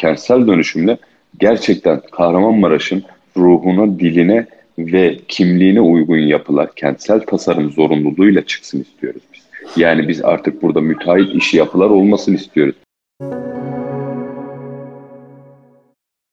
kentsel dönüşümle gerçekten Kahramanmaraş'ın ruhuna, diline ve kimliğine uygun yapılar kentsel tasarım zorunluluğuyla çıksın istiyoruz biz. Yani biz artık burada müteahhit işi yapılar olmasını istiyoruz.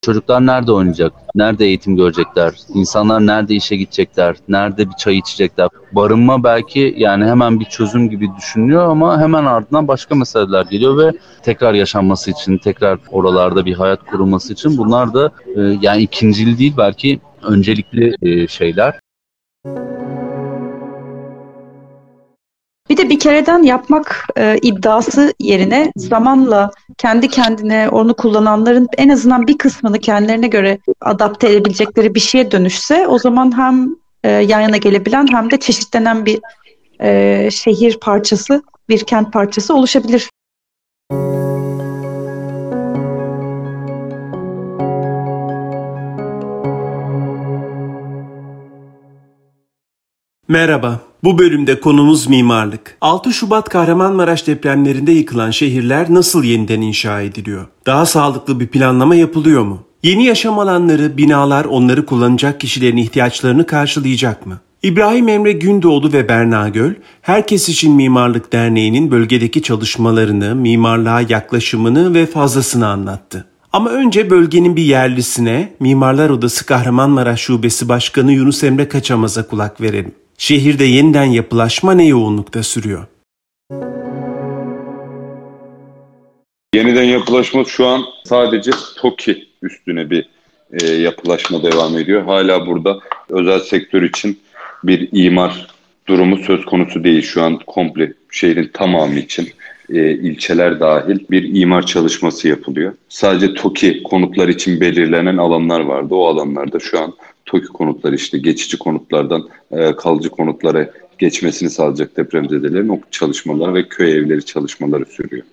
Çocuklar nerede oynayacak? Nerede eğitim görecekler? İnsanlar nerede işe gidecekler? Nerede bir çay içecekler? Barınma belki yani hemen bir çözüm gibi düşünülüyor ama hemen ardından başka meseleler geliyor ve tekrar yaşanması için, tekrar oralarda bir hayat kurulması için bunlar da e, yani ikincil değil belki öncelikli e, şeyler. Bir de bir kereden yapmak e, iddiası yerine zamanla kendi kendine onu kullananların en azından bir kısmını kendilerine göre adapte edebilecekleri bir şeye dönüşse o zaman hem e, yan yana gelebilen hem de çeşitlenen bir e, şehir parçası, bir kent parçası oluşabilir. Merhaba. Bu bölümde konumuz mimarlık. 6 Şubat Kahramanmaraş depremlerinde yıkılan şehirler nasıl yeniden inşa ediliyor? Daha sağlıklı bir planlama yapılıyor mu? Yeni yaşam alanları, binalar onları kullanacak kişilerin ihtiyaçlarını karşılayacak mı? İbrahim Emre Gündoğdu ve Berna Göl, Herkes İçin Mimarlık Derneği'nin bölgedeki çalışmalarını, mimarlığa yaklaşımını ve fazlasını anlattı. Ama önce bölgenin bir yerlisine, Mimarlar Odası Kahramanmaraş Şubesi Başkanı Yunus Emre Kaçamaz'a kulak verelim. Şehirde yeniden yapılaşma ne yoğunlukta sürüyor? Yeniden yapılaşma şu an sadece TOKİ üstüne bir e, yapılaşma devam ediyor. Hala burada özel sektör için bir imar durumu söz konusu değil. Şu an komple şehrin tamamı için e, ilçeler dahil bir imar çalışması yapılıyor. Sadece TOKİ konutlar için belirlenen alanlar vardı. O alanlarda şu an TOKİ konutları işte geçici konutlardan e, kalıcı konutlara geçmesini sağlayacak depremzedelerin o çalışmalar ve köy evleri çalışmaları sürüyor.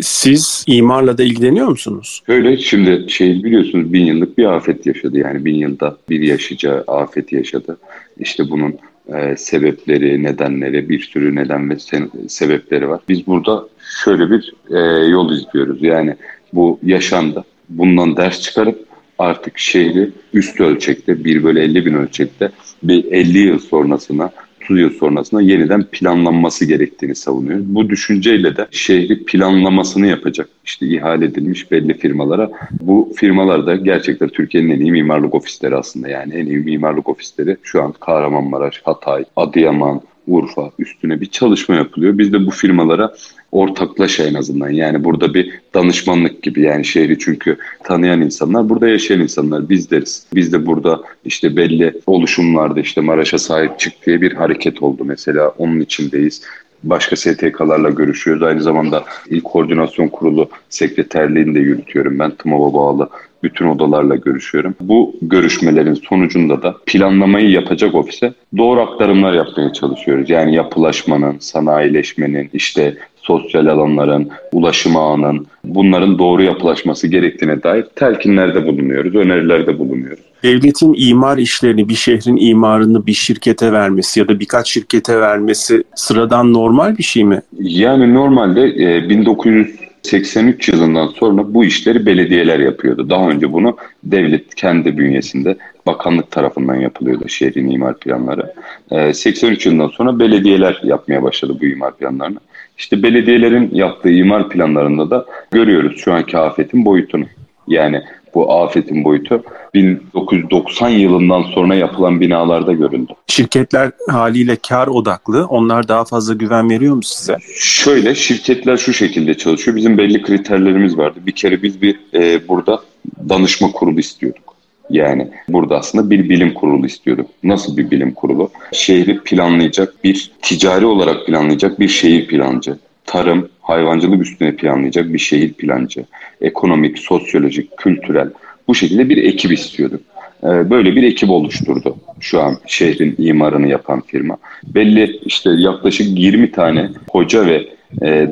Siz imarla da ilgileniyor musunuz? Öyle şimdi şey biliyorsunuz bin yıllık bir afet yaşadı. Yani bin yılda bir yaşayacağı afet yaşadı. İşte bunun e, sebepleri, nedenleri, bir sürü neden ve se- sebepleri var. Biz burada şöyle bir e, yol izliyoruz. Yani bu yaşandı. Bundan ders çıkarıp artık şehri üst ölçekte 1 bölü 50 bin ölçekte bir 50 yıl sonrasına 30 yıl sonrasında yeniden planlanması gerektiğini savunuyoruz. Bu düşünceyle de şehri planlamasını yapacak işte ihale edilmiş belli firmalara. Bu firmalar da gerçekten Türkiye'nin en iyi mimarlık ofisleri aslında yani en iyi mimarlık ofisleri şu an Kahramanmaraş, Hatay, Adıyaman, Urfa üstüne bir çalışma yapılıyor. Biz de bu firmalara ortaklaşa en azından yani burada bir danışmanlık gibi yani şehri çünkü tanıyan insanlar burada yaşayan insanlar biz deriz. Biz de burada işte belli oluşumlarda işte Maraş'a sahip çık diye bir hareket oldu mesela onun içindeyiz başka STK'larla görüşüyoruz. Aynı zamanda İl Koordinasyon Kurulu sekreterliğini de yürütüyorum ben TMOV'a bağlı bütün odalarla görüşüyorum. Bu görüşmelerin sonucunda da planlamayı yapacak ofise doğru aktarımlar yapmaya çalışıyoruz. Yani yapılaşmanın, sanayileşmenin, işte sosyal alanların, ulaşım ağının bunların doğru yapılaşması gerektiğine dair telkinlerde bulunuyoruz, önerilerde bulunuyoruz. Devletin imar işlerini, bir şehrin imarını bir şirkete vermesi ya da birkaç şirkete vermesi sıradan normal bir şey mi? Yani normalde e, 1983 yılından sonra bu işleri belediyeler yapıyordu. Daha önce bunu devlet kendi bünyesinde bakanlık tarafından yapılıyordu şehrin imar planları. E, 83 yılından sonra belediyeler yapmaya başladı bu imar planlarını. İşte belediyelerin yaptığı imar planlarında da görüyoruz şu anki afetin boyutunu. Yani bu afetin boyutu 1990 yılından sonra yapılan binalarda görüldü. Şirketler haliyle kar odaklı. Onlar daha fazla güven veriyor mu size? Şöyle şirketler şu şekilde çalışıyor. Bizim belli kriterlerimiz vardı. Bir kere biz bir e, burada danışma kurulu istiyorduk. Yani burada aslında bir bilim kurulu istiyorduk. Nasıl bir bilim kurulu? Şehri planlayacak, bir ticari olarak planlayacak bir şehir plancı. Tarım, hayvancılık üstüne planlayacak bir şehir plancı. Ekonomik, sosyolojik, kültürel bu şekilde bir ekip istiyorduk. Böyle bir ekip oluşturdu şu an şehrin imarını yapan firma. Belli işte yaklaşık 20 tane hoca ve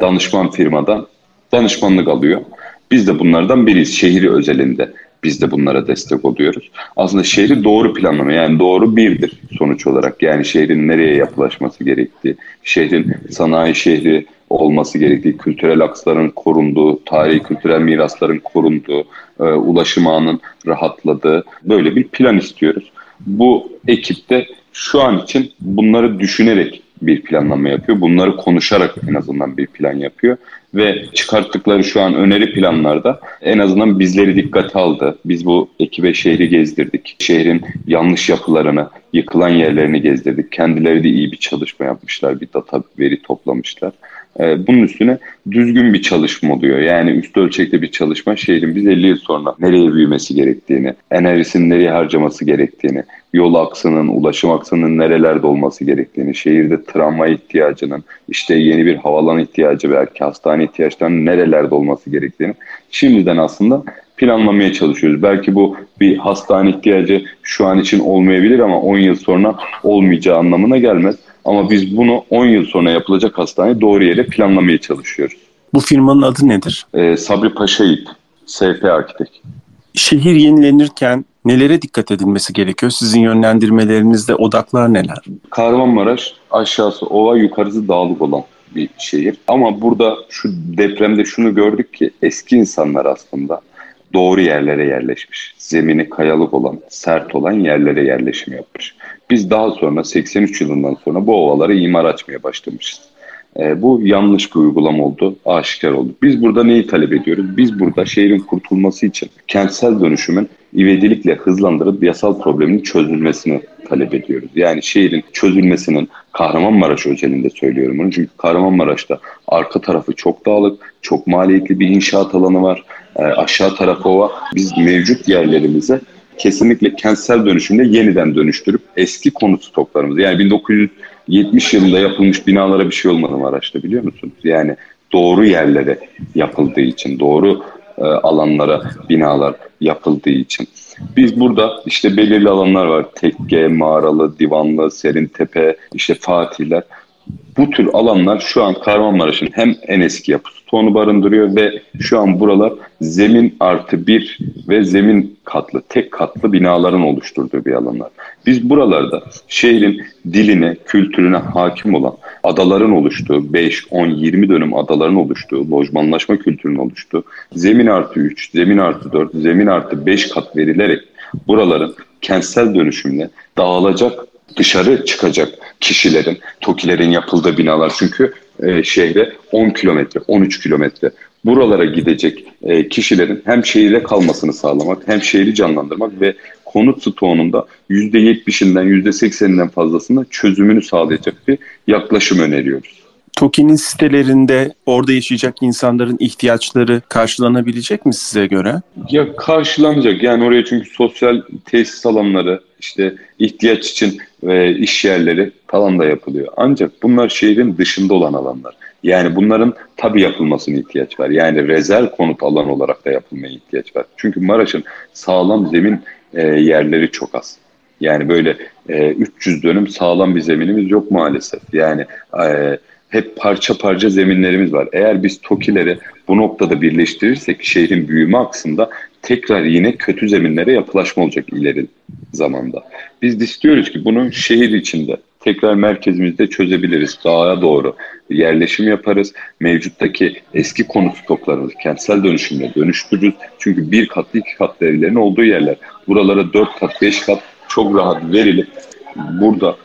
danışman firmadan danışmanlık alıyor. Biz de bunlardan biriyiz şehri özelinde biz de bunlara destek oluyoruz. Aslında şehri doğru planlama yani doğru birdir sonuç olarak. Yani şehrin nereye yapılaşması gerektiği, şehrin sanayi şehri olması gerektiği, kültürel aksların korunduğu, tarihi kültürel mirasların korunduğu, e, ulaşım ağının rahatladığı böyle bir plan istiyoruz. Bu ekipte şu an için bunları düşünerek bir planlama yapıyor. Bunları konuşarak en azından bir plan yapıyor. Ve çıkarttıkları şu an öneri planlarda en azından bizleri dikkate aldı. Biz bu ekibe şehri gezdirdik. Şehrin yanlış yapılarını, yıkılan yerlerini gezdirdik. Kendileri de iyi bir çalışma yapmışlar, bir data veri toplamışlar. Ee, bunun üstüne düzgün bir çalışma oluyor. Yani üst ölçekte bir çalışma şehrin biz 50 yıl sonra nereye büyümesi gerektiğini, enerjisini nereye harcaması gerektiğini, yol aksının, ulaşım aksının nerelerde olması gerektiğini, şehirde tramvay ihtiyacının, işte yeni bir havalan ihtiyacı belki hastane ihtiyaçlarının nerelerde olması gerektiğini şimdiden aslında planlamaya çalışıyoruz. Belki bu bir hastane ihtiyacı şu an için olmayabilir ama 10 yıl sonra olmayacağı anlamına gelmez. Ama biz bunu 10 yıl sonra yapılacak hastaneyi doğru yere planlamaya çalışıyoruz. Bu firmanın adı nedir? Ee, Sabri Paşa İp, SP Arkitek. Şehir yenilenirken nelere dikkat edilmesi gerekiyor? Sizin yönlendirmelerinizde odaklar neler? Kahramanmaraş aşağısı ova yukarısı dağlık olan bir şehir. Ama burada şu depremde şunu gördük ki eski insanlar aslında doğru yerlere yerleşmiş. Zemini kayalık olan, sert olan yerlere yerleşim yapmış. Biz daha sonra 83 yılından sonra bu ovalara imar açmaya başlamışız. E, bu yanlış bir uygulama oldu, aşikar oldu. Biz burada neyi talep ediyoruz? Biz burada şehrin kurtulması için kentsel dönüşümün ivedilikle hızlandırıp yasal problemin çözülmesini talep ediyoruz. Yani şehrin çözülmesinin Kahramanmaraş özelinde söylüyorum bunu. Çünkü Kahramanmaraş'ta arka tarafı çok dağlık, çok maliyetli bir inşaat alanı var. E, aşağı tarafı ova. Biz mevcut yerlerimize kesinlikle kentsel dönüşümle yeniden dönüştürüp eski konut stoklarımızı yani 1970 yılında yapılmış binalara bir şey olmadı Maraş'ta biliyor musunuz? Yani doğru yerlere yapıldığı için, doğru e, alanlara binalar yapıldığı için. Biz burada işte belirli alanlar var. Tekke, Mağaralı, Divanlı, Serintepe, işte Fatihler. Bu tür alanlar şu an Kahramanmaraş'ın hem en eski yapı stoğunu barındırıyor ve şu an buralar zemin artı bir ve zemin katlı, tek katlı binaların oluşturduğu bir alanlar. Biz buralarda şehrin diline, kültürüne hakim olan adaların oluştuğu, 5, 10, 20 dönüm adaların oluştuğu, lojmanlaşma kültürünün oluştuğu, zemin artı 3, zemin artı 4, zemin artı 5 kat verilerek buraların kentsel dönüşümle dağılacak dışarı çıkacak kişilerin, TOKİ'lerin yapıldığı binalar çünkü e, şehre 10 kilometre, 13 kilometre buralara gidecek e, kişilerin hem şehirde kalmasını sağlamak hem şehri canlandırmak ve konut stoğunun %70'inden %80'inden fazlasında çözümünü sağlayacak bir yaklaşım öneriyoruz. TOKİ'nin sitelerinde orada yaşayacak insanların ihtiyaçları karşılanabilecek mi size göre? Ya karşılanacak. Yani oraya çünkü sosyal tesis alanları, işte ihtiyaç için ve iş yerleri falan da yapılıyor. Ancak bunlar şehrin dışında olan alanlar. Yani bunların tabi yapılmasına ihtiyaç var. Yani rezerv konut alan olarak da yapılmaya ihtiyaç var. Çünkü Maraş'ın sağlam zemin e, yerleri çok az. Yani böyle e, 300 dönüm sağlam bir zeminimiz yok maalesef. Yani e, hep parça parça zeminlerimiz var. Eğer biz TOKİ'leri bu noktada birleştirirsek şehrin büyüme aksında tekrar yine kötü zeminlere yapılaşma olacak ileri zamanda. Biz istiyoruz ki bunu şehir içinde tekrar merkezimizde çözebiliriz. Dağa doğru yerleşim yaparız. Mevcuttaki eski konut stoklarımızı kentsel dönüşümle dönüştürürüz. Çünkü bir katlı iki katlı evlerin olduğu yerler. Buralara dört kat beş kat çok rahat verilip burada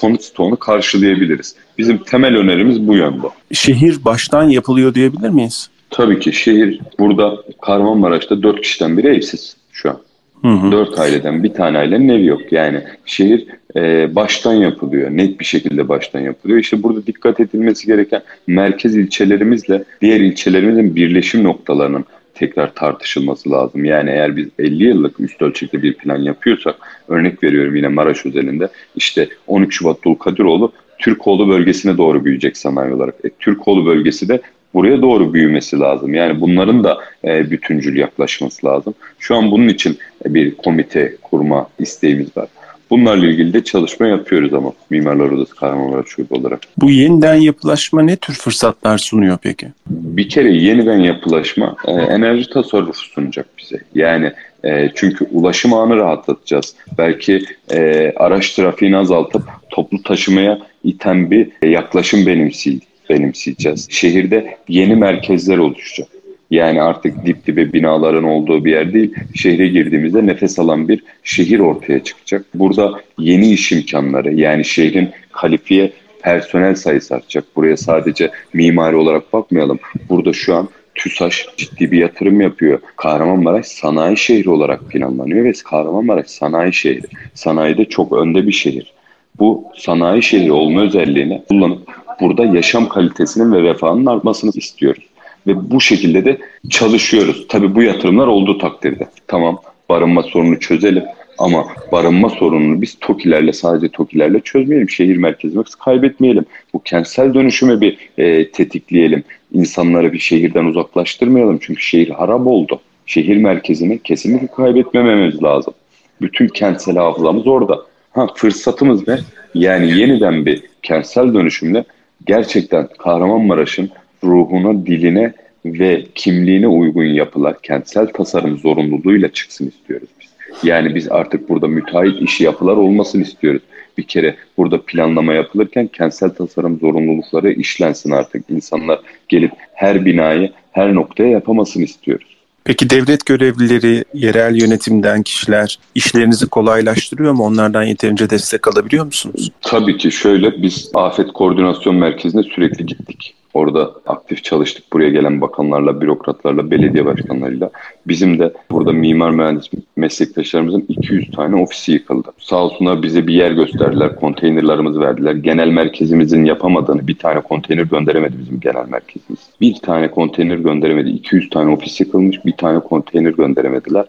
konut stoğunu karşılayabiliriz. Bizim temel önerimiz bu yönde. Şehir baştan yapılıyor diyebilir miyiz? Tabii ki şehir burada Kahramanmaraş'ta dört kişiden biri evsiz şu an. Hı hı. Dört aileden bir tane ailenin evi yok. Yani şehir e, baştan yapılıyor. Net bir şekilde baştan yapılıyor. İşte burada dikkat edilmesi gereken merkez ilçelerimizle diğer ilçelerimizin birleşim noktalarının tekrar tartışılması lazım. Yani eğer biz 50 yıllık üst ölçekli bir plan yapıyorsak örnek veriyorum yine Maraş özelinde işte 13 Şubat Dulkadiroğlu Türkoğlu bölgesine doğru büyüyecek sanayi olarak. E, Türkoğlu bölgesi de buraya doğru büyümesi lazım. Yani bunların da e, bütüncül yaklaşması lazım. Şu an bunun için bir komite kurma isteğimiz var. Bunlarla ilgili de çalışma yapıyoruz ama Mimarlar Odası Kahramanmaraş Şube olarak. Bu yeniden yapılaşma ne tür fırsatlar sunuyor peki? Bir kere yeniden yapılaşma e, enerji tasarrufu sunacak bize. Yani e, çünkü ulaşım ağını rahatlatacağız. Belki e, araç trafiğini azaltıp toplu taşımaya iten bir e, yaklaşım benimsey benimseyeceğiz. Şehirde yeni merkezler oluşacak. Yani artık dip dibe binaların olduğu bir yer değil, şehre girdiğimizde nefes alan bir şehir ortaya çıkacak. Burada yeni iş imkanları yani şehrin kalifiye personel sayısı artacak. Buraya sadece mimari olarak bakmayalım. Burada şu an TÜSAŞ ciddi bir yatırım yapıyor. Kahramanmaraş sanayi şehri olarak planlanıyor ve Kahramanmaraş sanayi şehri. Sanayide çok önde bir şehir. Bu sanayi şehri olma özelliğini kullanıp burada yaşam kalitesinin ve refahının artmasını istiyoruz. Ve bu şekilde de çalışıyoruz. Tabii bu yatırımlar olduğu takdirde. Tamam barınma sorununu çözelim ama barınma sorununu biz TOKİ'lerle sadece TOKİ'lerle çözmeyelim. Şehir merkezimizi kaybetmeyelim. Bu kentsel dönüşümü bir e, tetikleyelim. İnsanları bir şehirden uzaklaştırmayalım. Çünkü şehir harap oldu. Şehir merkezini kesinlikle kaybetmememiz lazım. Bütün kentsel hafızamız orada. Ha fırsatımız ne? Yani yeniden bir kentsel dönüşümle gerçekten Kahramanmaraş'ın ruhuna, diline ve kimliğine uygun yapılar kentsel tasarım zorunluluğuyla çıksın istiyoruz biz. Yani biz artık burada müteahhit işi yapılar olmasını istiyoruz. Bir kere burada planlama yapılırken kentsel tasarım zorunlulukları işlensin artık. İnsanlar gelip her binayı her noktaya yapamasını istiyoruz. Peki devlet görevlileri, yerel yönetimden kişiler işlerinizi kolaylaştırıyor mu? Onlardan yeterince destek alabiliyor musunuz? Tabii ki şöyle biz Afet Koordinasyon Merkezi'ne sürekli gittik. Orada aktif çalıştık buraya gelen bakanlarla, bürokratlarla, belediye başkanlarıyla. Bizim de burada mimar mühendis meslektaşlarımızın 200 tane ofisi yıkıldı. Sağ olsunlar bize bir yer gösterdiler, konteynerlarımızı verdiler. Genel merkezimizin yapamadığını bir tane konteyner gönderemedi bizim genel merkezimiz. Bir tane konteyner gönderemedi. 200 tane ofis yıkılmış, bir tane konteyner gönderemediler.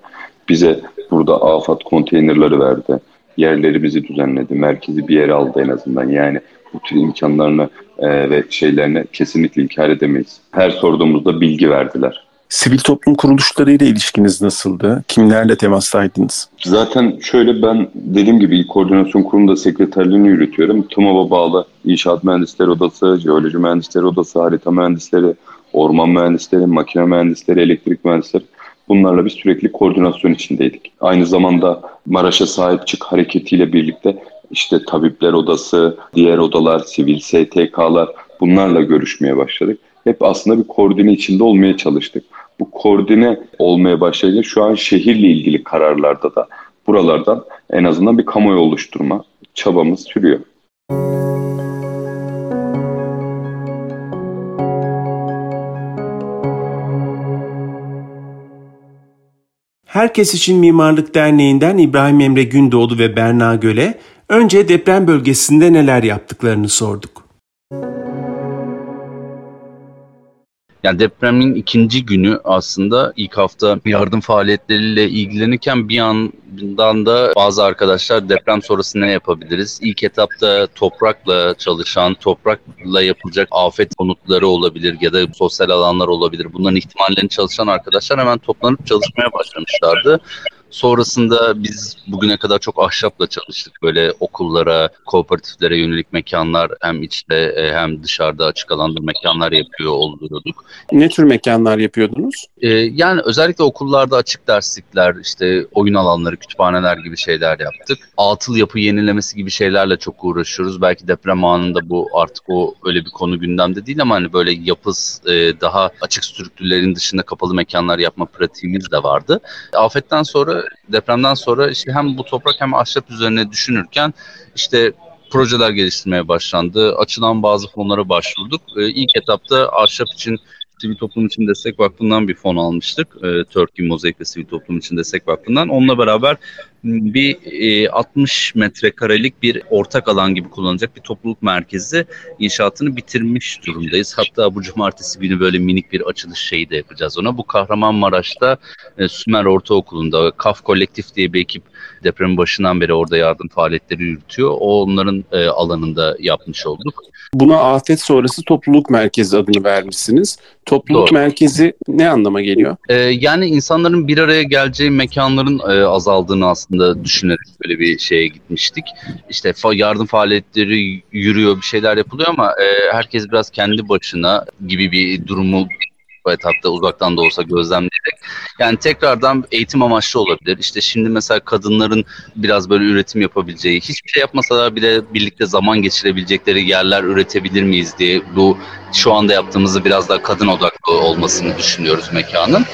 Bize burada afat konteynerları verdi yerlerimizi düzenledi. Merkezi bir yere aldı en azından. Yani bu tür imkanlarını e, ve şeylerini kesinlikle inkar edemeyiz. Her sorduğumuzda bilgi verdiler. Sivil toplum kuruluşlarıyla ilişkiniz nasıldı? Kimlerle temastaydınız? Zaten şöyle ben dediğim gibi İl Koordinasyon Kurulu'nda sekreterliğini yürütüyorum. TUMOV'a bağlı İnşaat Mühendisleri Odası, Jeoloji Mühendisleri Odası, Harita Mühendisleri, Orman Mühendisleri, Makine Mühendisleri, Elektrik Mühendisleri bunlarla biz sürekli koordinasyon içindeydik. Aynı zamanda Maraş'a sahip çık hareketiyle birlikte işte tabipler odası, diğer odalar, sivil STK'lar bunlarla görüşmeye başladık. Hep aslında bir koordine içinde olmaya çalıştık. Bu koordine olmaya başlayınca şu an şehirle ilgili kararlarda da buralardan en azından bir kamuoyu oluşturma çabamız sürüyor. Herkes için Mimarlık Derneği'nden İbrahim Emre Gündoğdu ve Berna Göle önce deprem bölgesinde neler yaptıklarını sorduk. Yani depremin ikinci günü aslında ilk hafta yardım faaliyetleriyle ilgilenirken bir yandan da bazı arkadaşlar deprem sonrası ne yapabiliriz? İlk etapta toprakla çalışan, toprakla yapılacak afet konutları olabilir ya da sosyal alanlar olabilir. Bunların ihtimallerini çalışan arkadaşlar hemen toplanıp çalışmaya başlamışlardı. Sonrasında biz bugüne kadar çok ahşapla çalıştık. Böyle okullara, kooperatiflere yönelik mekanlar hem içte e, hem dışarıda açık alanda mekanlar yapıyor oluyorduk. Ne tür mekanlar yapıyordunuz? Ee, yani özellikle okullarda açık derslikler, işte oyun alanları, kütüphaneler gibi şeyler yaptık. Atıl yapı yenilemesi gibi şeylerle çok uğraşıyoruz. Belki deprem anında bu artık o öyle bir konu gündemde değil ama hani böyle yapız e, daha açık strüktürlerin dışında kapalı mekanlar yapma pratiğimiz de vardı. Afetten sonra, depremden sonra işte hem bu toprak hem ahşap üzerine düşünürken işte projeler geliştirmeye başlandı. Açılan bazı fonlara başvurduk. Ee, ilk etapta ahşap için Sivil Toplum için Destek Vakfı'ndan bir fon almıştık. E, Turkey Mozaik ve Sivil Toplum için Destek Vakfı'ndan. Onunla beraber bir e, 60 metrekarelik bir ortak alan gibi kullanacak bir topluluk merkezi inşaatını bitirmiş durumdayız. Hatta bu cumartesi günü böyle minik bir açılış şeyi de yapacağız ona. Bu Kahramanmaraş'ta e, Sümer Ortaokulu'nda KAF Kolektif diye bir ekip depremin başından beri orada yardım faaliyetleri yürütüyor. O onların e, alanında yapmış olduk. Buna afet sonrası topluluk merkezi adını vermişsiniz. Topluluk Doğru. merkezi ne anlama geliyor? E, yani insanların bir araya geleceği mekanların e, azaldığını aslında aslında düşünerek böyle bir şeye gitmiştik. İşte yardım faaliyetleri yürüyor, bir şeyler yapılıyor ama e, herkes biraz kendi başına gibi bir durumu bu etapta uzaktan da olsa gözlemleyerek. Yani tekrardan eğitim amaçlı olabilir. İşte şimdi mesela kadınların biraz böyle üretim yapabileceği, hiçbir şey yapmasalar bile birlikte zaman geçirebilecekleri yerler üretebilir miyiz diye bu şu anda yaptığımızı biraz daha kadın odaklı olmasını düşünüyoruz mekanın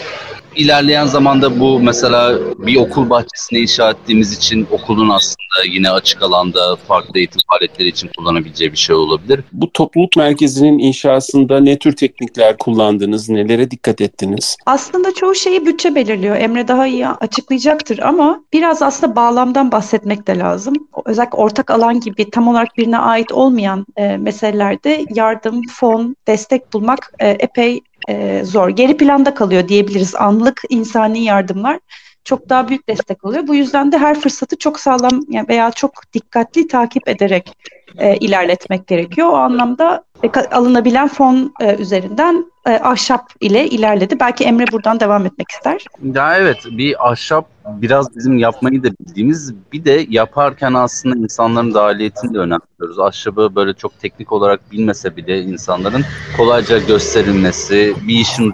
ilerleyen zamanda bu mesela bir okul bahçesine inşa ettiğimiz için okulun aslında yine açık alanda farklı eğitim faaliyetleri için kullanabileceği bir şey olabilir. Bu topluluk merkezinin inşasında ne tür teknikler kullandınız, nelere dikkat ettiniz? Aslında çoğu şeyi bütçe belirliyor. Emre daha iyi açıklayacaktır ama biraz aslında bağlamdan bahsetmek de lazım. Özellikle ortak alan gibi tam olarak birine ait olmayan e, meselelerde yardım, fon, destek bulmak e, epey e, zor. Geri planda kalıyor diyebiliriz. Anlık insani yardımlar çok daha büyük destek oluyor. Bu yüzden de her fırsatı çok sağlam veya çok dikkatli takip ederek e, ilerletmek gerekiyor. O anlamda e, alınabilen fon e, üzerinden e, ahşap ile ilerledi. Belki Emre buradan devam etmek ister. Ya evet bir ahşap biraz bizim yapmayı da bildiğimiz bir de yaparken aslında insanların dahiliyetini de önemliyoruz. Ahşabı böyle çok teknik olarak bilmese bile insanların kolayca gösterilmesi, bir işin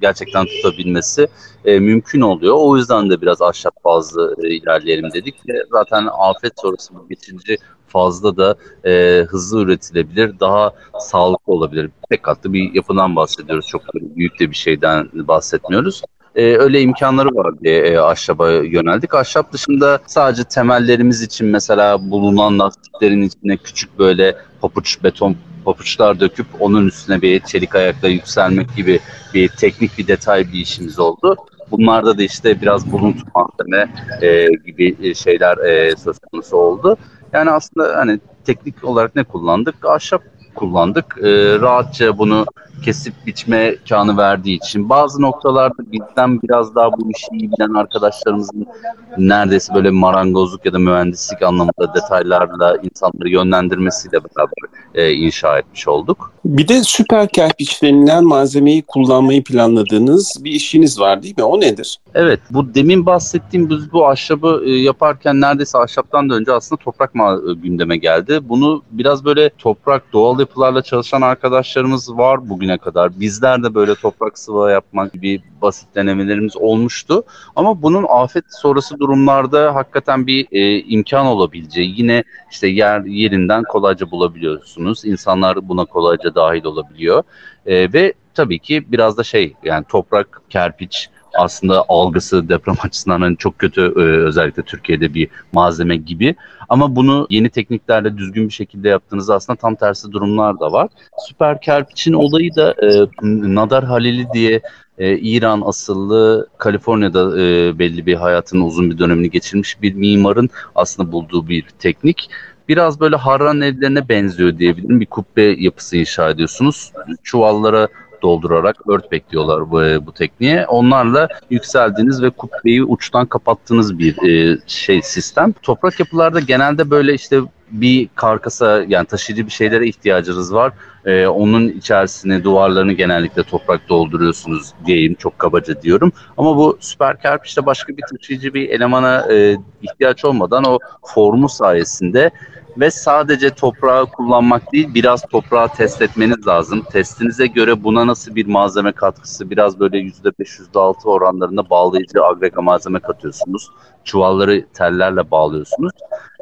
gerçekten tutabilmesi e, mümkün oluyor. O yüzden de biraz ahşap fazla e, ilerleyelim dedik. E, zaten afet sonrası bu bitince fazla da e, hızlı üretilebilir, daha sağlıklı olabilir. Tek katlı bir yapıdan bahsediyoruz. Çok büyük de bir şeyden bahsetmiyoruz e, öyle imkanları var diye e, ahşaba yöneldik. Ahşap dışında sadece temellerimiz için mesela bulunan lastiklerin içine küçük böyle papuç beton papuçlar döküp onun üstüne bir çelik ayakla yükselmek gibi bir teknik bir detay bir işimiz oldu. Bunlarda da işte biraz buluntu malzeme e, gibi şeyler e, söz konusu oldu. Yani aslında hani teknik olarak ne kullandık? Ahşap kullandık. E, rahatça bunu kesip biçme imkanı verdiği için bazı noktalarda bizden biraz daha bu işi iyi bilen arkadaşlarımızın neredeyse böyle marangozluk ya da mühendislik anlamında detaylarla insanları yönlendirmesiyle beraber e, inşa etmiş olduk. Bir de süper kerpiç denilen malzemeyi kullanmayı planladığınız bir işiniz var değil mi? O nedir? Evet, bu demin bahsettiğim biz bu ahşabı e, yaparken neredeyse ahşaptan da önce aslında toprak gündeme geldi. Bunu biraz böyle toprak, doğal yapılarla çalışan arkadaşlarımız var bugün bugüne kadar. Bizler de böyle toprak sıva yapmak gibi basit denemelerimiz olmuştu. Ama bunun afet sonrası durumlarda hakikaten bir e, imkan olabileceği, yine işte yer yerinden kolayca bulabiliyorsunuz. İnsanlar buna kolayca dahil olabiliyor. E, ve tabii ki biraz da şey yani toprak, kerpiç, aslında algısı deprem açısından hani çok kötü e, özellikle Türkiye'de bir malzeme gibi. Ama bunu yeni tekniklerle düzgün bir şekilde yaptığınızda aslında tam tersi durumlar da var. Süper kerpiçin olayı da e, Nadar Halili diye e, İran asıllı Kaliforniya'da e, belli bir hayatının uzun bir dönemini geçirmiş bir mimarın aslında bulduğu bir teknik biraz böyle Harran evlerine benziyor diyebilirim. Bir kubbe yapısı inşa ediyorsunuz. Çuvallara doldurarak ört bekliyorlar bu, bu tekniğe. Onlarla yükseldiğiniz ve kubbeyi uçtan kapattığınız bir e, şey sistem. Toprak yapılarda genelde böyle işte bir karkasa yani taşıyıcı bir şeylere ihtiyacınız var. Ee, onun içerisine duvarlarını genellikle toprak dolduruyorsunuz diyeyim çok kabaca diyorum. Ama bu süper kerpiçte başka bir taşıyıcı bir elemana e, ihtiyaç olmadan o formu sayesinde ve sadece toprağı kullanmak değil biraz toprağı test etmeniz lazım. Testinize göre buna nasıl bir malzeme katkısı biraz böyle %5 %6 oranlarında bağlayıcı agrega malzeme katıyorsunuz. Çuvalları tellerle bağlıyorsunuz.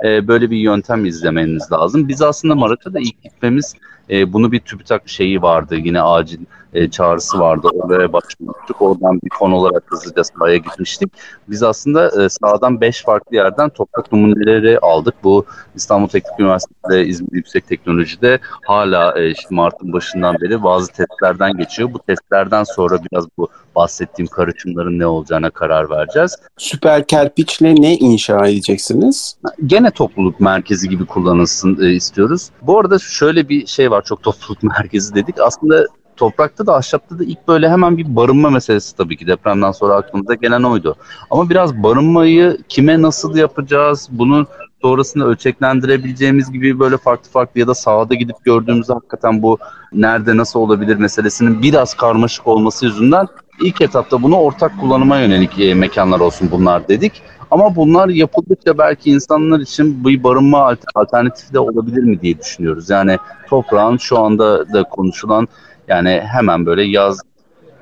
Ee, böyle bir yöntem izlemeniz lazım. Biz aslında Maraş'a ilk gitmemiz e, bunu bir TÜBİTAK şeyi vardı. Yine acil e, çağrısı vardı. Oraya başvurmuştuk. Oradan bir konu olarak hızlıca sahaya gitmiştik. Biz aslında e, sahadan 5 farklı yerden toprak numuneleri aldık. Bu İstanbul Teknik Üniversitesi'de İzmir Yüksek Teknoloji'de hala e, işte Mart'ın başından beri bazı testlerden geçiyor. Bu testlerden sonra biraz bu bahsettiğim karışımların ne olacağına karar vereceğiz. Süper kerpiçle ne inşa edeceksiniz? Gene topluluk merkezi gibi kullanılsın e, istiyoruz. Bu arada şöyle bir şey var çok topluluk merkezi dedik. Aslında toprakta da ahşapta da ilk böyle hemen bir barınma meselesi tabii ki depremden sonra aklımıza gelen oydu. Ama biraz barınmayı kime nasıl yapacağız, bunun sonrasında ölçeklendirebileceğimiz gibi böyle farklı farklı ya da sahada gidip gördüğümüzde hakikaten bu nerede nasıl olabilir meselesinin biraz karmaşık olması yüzünden İlk etapta bunu ortak kullanıma yönelik e, mekanlar olsun bunlar dedik. Ama bunlar yapıldıkça belki insanlar için bir barınma alternatifi de olabilir mi diye düşünüyoruz. Yani toprağın şu anda da konuşulan yani hemen böyle yaz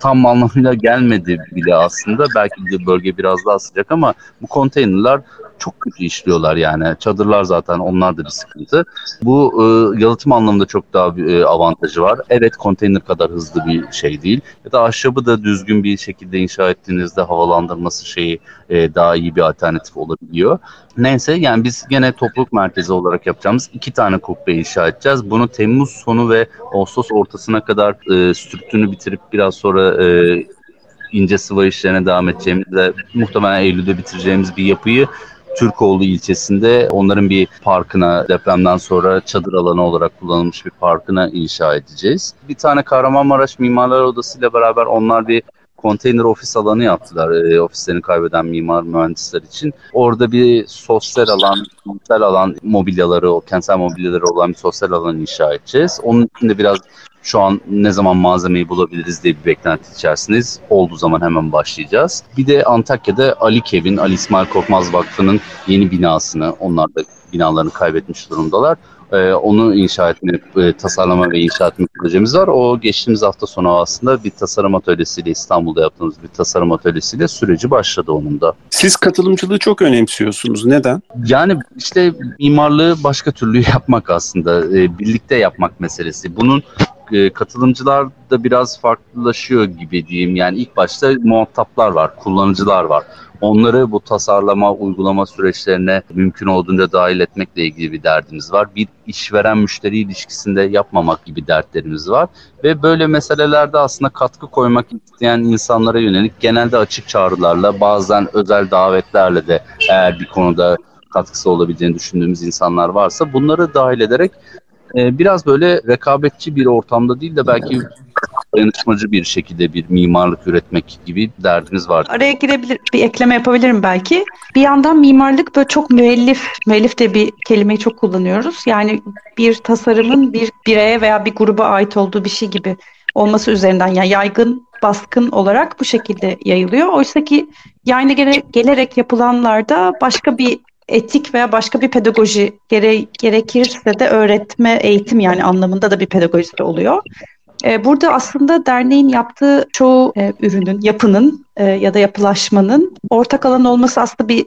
tam anlamıyla gelmedi bile aslında. Belki de bölge biraz daha sıcak ama bu konteynerler çok kötü işliyorlar yani. Çadırlar zaten onlar da bir sıkıntı. Bu e, yalıtım anlamında çok daha bir e, avantajı var. Evet konteyner kadar hızlı bir şey değil. Ya da ahşabı da düzgün bir şekilde inşa ettiğinizde havalandırması şeyi e, daha iyi bir alternatif olabiliyor. Neyse yani biz gene topluluk merkezi olarak yapacağımız iki tane kubbe inşa edeceğiz. Bunu Temmuz sonu ve Ağustos ortasına kadar e, sürtünü bitirip biraz sonra e, ince sıva işlerine devam edeceğimiz ve muhtemelen Eylül'de bitireceğimiz bir yapıyı Türkoğlu ilçesinde onların bir parkına depremden sonra çadır alanı olarak kullanılmış bir parkına inşa edeceğiz. Bir tane Kahramanmaraş Mimarlar Odası ile beraber onlar bir konteyner ofis alanı yaptılar e, ofislerini kaybeden mimar mühendisler için. Orada bir sosyal alan, sosyal alan mobilyaları, kentsel mobilyaları olan bir sosyal alan inşa edeceğiz. Onun için de biraz şu an ne zaman malzemeyi bulabiliriz diye bir beklenti içerisindeyiz. Olduğu zaman hemen başlayacağız. Bir de Antakya'da Ali Kevin, Ali İsmail Korkmaz Vakfı'nın yeni binasını, onlar da binalarını kaybetmiş durumdalar. Ee, onu inşa etme, e, tasarlama ve inşa etme projemiz var. O geçtiğimiz hafta sonu aslında bir tasarım atölyesiyle İstanbul'da yaptığımız bir tasarım atölyesiyle süreci başladı onun da. Siz katılımcılığı çok önemsiyorsunuz. Neden? Yani işte mimarlığı başka türlü yapmak aslında. E, birlikte yapmak meselesi. Bunun e, katılımcılar da biraz farklılaşıyor gibi diyeyim. Yani ilk başta muhataplar var, kullanıcılar var. Onları bu tasarlama, uygulama süreçlerine mümkün olduğunca dahil etmekle ilgili bir derdimiz var. Bir işveren müşteri ilişkisinde yapmamak gibi dertlerimiz var. Ve böyle meselelerde aslında katkı koymak isteyen insanlara yönelik genelde açık çağrılarla bazen özel davetlerle de eğer bir konuda katkısı olabileceğini düşündüğümüz insanlar varsa bunları dahil ederek e, biraz böyle rekabetçi bir ortamda değil de belki dayanışmacı bir şekilde bir mimarlık üretmek gibi derdiniz var. Araya girebilir, bir ekleme yapabilirim belki. Bir yandan mimarlık böyle çok müellif, müellif de bir kelimeyi çok kullanıyoruz. Yani bir tasarımın bir bireye veya bir gruba ait olduğu bir şey gibi olması üzerinden yani yaygın, baskın olarak bu şekilde yayılıyor. Oysa ki yani gere, gelerek yapılanlarda başka bir etik veya başka bir pedagoji gere, gerekirse de öğretme, eğitim yani anlamında da bir pedagojisi oluyor. Ee, burada aslında derneğin yaptığı çoğu e, ürünün, yapının e, ya da yapılaşmanın ortak alan olması aslında bir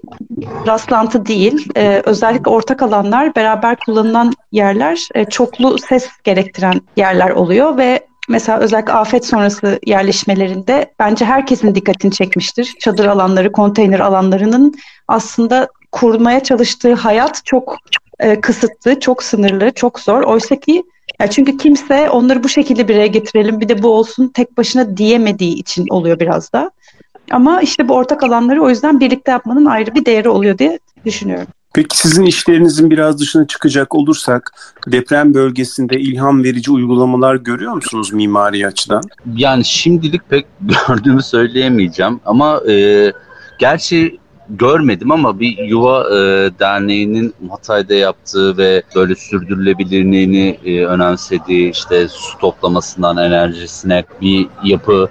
rastlantı değil. E, özellikle ortak alanlar, beraber kullanılan yerler e, çoklu ses gerektiren yerler oluyor ve mesela özellikle afet sonrası yerleşmelerinde bence herkesin dikkatini çekmiştir. Çadır alanları, konteyner alanlarının aslında kurmaya çalıştığı hayat çok e, kısıtlı, çok sınırlı, çok zor. Oysa ki ya çünkü kimse onları bu şekilde bir araya getirelim bir de bu olsun tek başına diyemediği için oluyor biraz da. Ama işte bu ortak alanları o yüzden birlikte yapmanın ayrı bir değeri oluyor diye düşünüyorum. Peki sizin işlerinizin biraz dışına çıkacak olursak deprem bölgesinde ilham verici uygulamalar görüyor musunuz mimari açıdan? Yani şimdilik pek gördüğümü söyleyemeyeceğim ama e, gerçi görmedim ama bir yuva e, derneğinin Hatay'da yaptığı ve böyle sürdürülebilirliğini e, önemsediği işte su toplamasından enerjisine bir yapı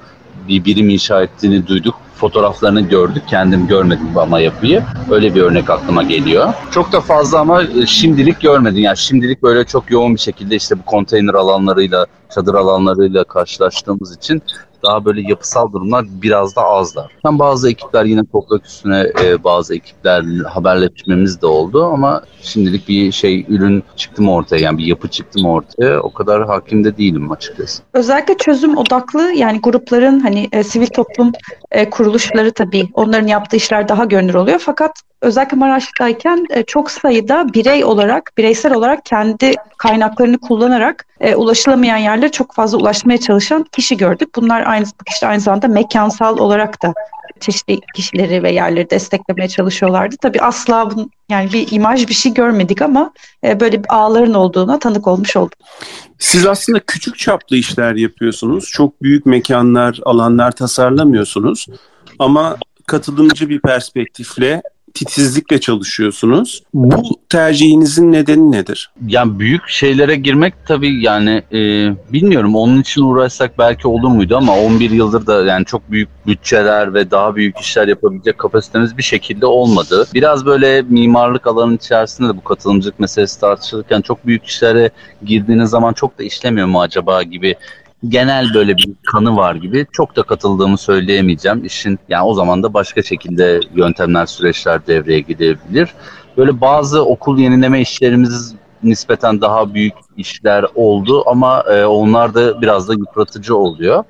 bir birim inşa ettiğini duyduk fotoğraflarını gördük. Kendim görmedim ama yapıyı. Öyle bir örnek aklıma geliyor. Çok da fazla ama e, şimdilik görmedim. Yani şimdilik böyle çok yoğun bir şekilde işte bu konteyner alanlarıyla, çadır alanlarıyla karşılaştığımız için daha böyle yapısal durumlar biraz da azlar. Hem bazı ekipler yine toprak üstüne e, bazı ekipler haberleşmemiz de oldu ama şimdilik bir şey ürün çıktı mı ortaya yani bir yapı çıktı mı ortaya o kadar hakim de değilim açıkçası. Özellikle çözüm odaklı yani grupların hani e, sivil toplum e, kuruluşları tabii onların yaptığı işler daha görünür oluyor fakat özellikle Maraş'tayken e, çok sayıda birey olarak, bireysel olarak kendi kaynaklarını kullanarak e, ulaşılamayan yerlere çok fazla ulaşmaya çalışan kişi gördük. Bunlar aynı işte aynı zamanda mekansal olarak da çeşitli kişileri ve yerleri desteklemeye çalışıyorlardı. Tabii asla bunun, yani bir imaj bir şey görmedik ama e, böyle bir ağların olduğuna tanık olmuş olduk. Siz aslında küçük çaplı işler yapıyorsunuz. Çok büyük mekanlar, alanlar tasarlamıyorsunuz. Ama katılımcı bir perspektifle titizlikle çalışıyorsunuz. Bu tercihinizin nedeni nedir? Yani büyük şeylere girmek tabii yani e, bilmiyorum onun için uğraşsak belki olur muydu ama 11 yıldır da yani çok büyük bütçeler ve daha büyük işler yapabilecek kapasitemiz bir şekilde olmadı. Biraz böyle mimarlık alanının içerisinde de bu katılımcılık meselesi tartışılırken çok büyük işlere girdiğiniz zaman çok da işlemiyor mu acaba gibi genel böyle bir kanı var gibi. Çok da katıldığımı söyleyemeyeceğim. İşin yani o zaman da başka şekilde yöntemler, süreçler devreye gidebilir. Böyle bazı okul yenileme işlerimiz nispeten daha büyük işler oldu ama e, onlar da biraz da yıpratıcı oluyor.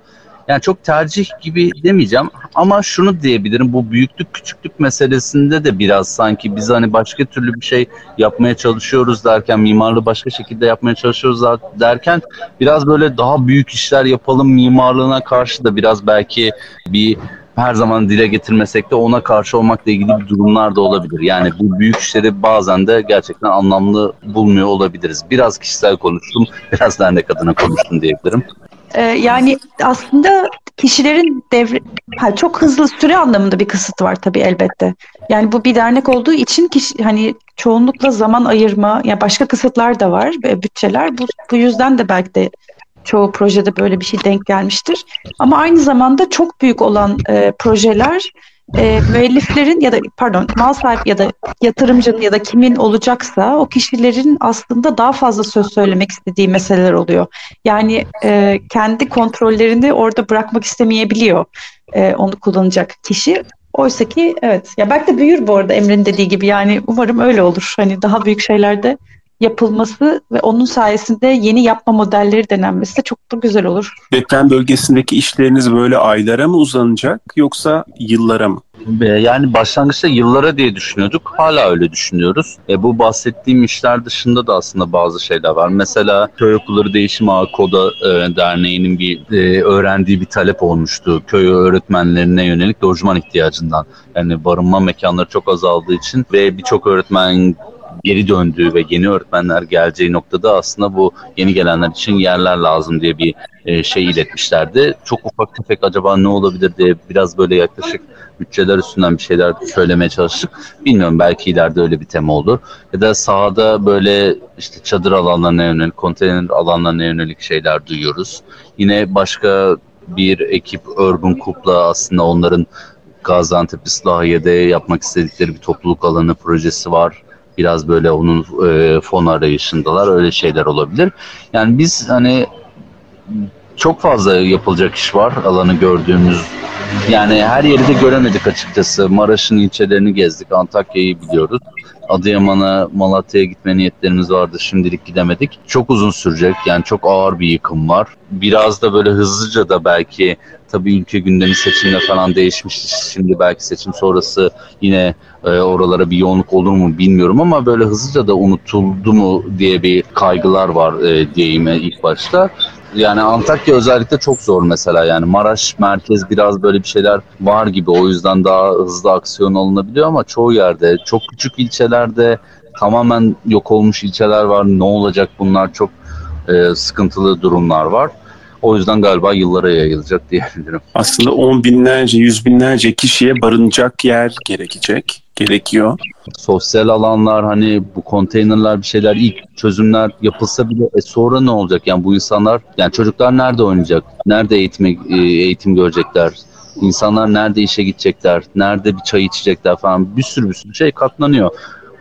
Yani çok tercih gibi demeyeceğim ama şunu diyebilirim bu büyüklük küçüklük meselesinde de biraz sanki biz hani başka türlü bir şey yapmaya çalışıyoruz derken mimarlığı başka şekilde yapmaya çalışıyoruz derken biraz böyle daha büyük işler yapalım mimarlığına karşı da biraz belki bir her zaman dile getirmesek de ona karşı olmakla ilgili bir durumlar da olabilir. Yani bu büyük işleri bazen de gerçekten anlamlı bulmuyor olabiliriz. Biraz kişisel konuştum, biraz dernek adına konuştum diyebilirim. Ee, yani aslında kişilerin devre ha, çok hızlı süre anlamında bir kısıt var tabii elbette. Yani bu bir dernek olduğu için kişi hani çoğunlukla zaman ayırma ya yani başka kısıtlar da var ve bütçeler. Bu, bu yüzden de belki de çoğu projede böyle bir şey denk gelmiştir. Ama aynı zamanda çok büyük olan e, projeler e, müelliflerin ya da pardon mal sahibi ya da yatırımcının ya da kimin olacaksa o kişilerin aslında daha fazla söz söylemek istediği meseleler oluyor. Yani e, kendi kontrollerini orada bırakmak istemeyebiliyor e, onu kullanacak kişi. Oysa ki evet ya belki de büyür bu arada Emre'nin dediği gibi yani umarım öyle olur. Hani daha büyük şeylerde yapılması ve onun sayesinde yeni yapma modelleri denenmesi de çok da güzel olur. Deprem bölgesindeki işleriniz böyle aylara mı uzanacak yoksa yıllara mı? Yani başlangıçta yıllara diye düşünüyorduk. Hala öyle düşünüyoruz. E, bu bahsettiğim işler dışında da aslında bazı şeyler var. Mesela Köy Okulları Değişim Ağı Koda e, Derneği'nin bir e, öğrendiği bir talep olmuştu. Köy öğretmenlerine yönelik lojman ihtiyacından. Yani barınma mekanları çok azaldığı için ve birçok öğretmen geri döndüğü ve yeni öğretmenler geleceği noktada aslında bu yeni gelenler için yerler lazım diye bir e, şey iletmişlerdi. Çok ufak tefek acaba ne olabilir diye biraz böyle yaklaşık bütçeler üstünden bir şeyler söylemeye çalıştık. Bilmiyorum belki ileride öyle bir tema olur. Ya da sahada böyle işte çadır alanlarına yönelik, konteyner alanlarına yönelik şeyler duyuyoruz. Yine başka bir ekip Urban Coop'la aslında onların Gaziantep İslahiye'de yapmak istedikleri bir topluluk alanı projesi var biraz böyle onun e, fon arayışındalar. Öyle şeyler olabilir. Yani biz hani çok fazla yapılacak iş var alanı gördüğümüz. Yani her yeri de göremedik açıkçası. Maraş'ın ilçelerini gezdik. Antakya'yı biliyoruz. Adıyaman'a, Malatya'ya gitme niyetlerimiz vardı. Şimdilik gidemedik. Çok uzun sürecek. Yani çok ağır bir yıkım var. Biraz da böyle hızlıca da belki tabii ülke gündemi seçimle falan değişmiş. Şimdi belki seçim sonrası yine e, oralara bir yoğunluk olur mu bilmiyorum ama böyle hızlıca da unutuldu mu diye bir kaygılar var e, diyeyim ilk başta. Yani Antakya özellikle çok zor mesela yani Maraş merkez biraz böyle bir şeyler var gibi o yüzden daha hızlı aksiyon alınabiliyor ama çoğu yerde çok küçük ilçelerde tamamen yok olmuş ilçeler var ne olacak bunlar çok e, sıkıntılı durumlar var. O yüzden galiba yıllara yayılacak diyebilirim. Aslında on binlerce, yüz binlerce kişiye barınacak yer gerekecek, gerekiyor. Sosyal alanlar hani bu konteynerler bir şeyler ilk çözümler yapılsa bile e sonra ne olacak? Yani bu insanlar yani çocuklar nerede oynayacak? Nerede eğitim, e, eğitim görecekler? İnsanlar nerede işe gidecekler? Nerede bir çay içecekler falan bir sürü bir sürü şey katlanıyor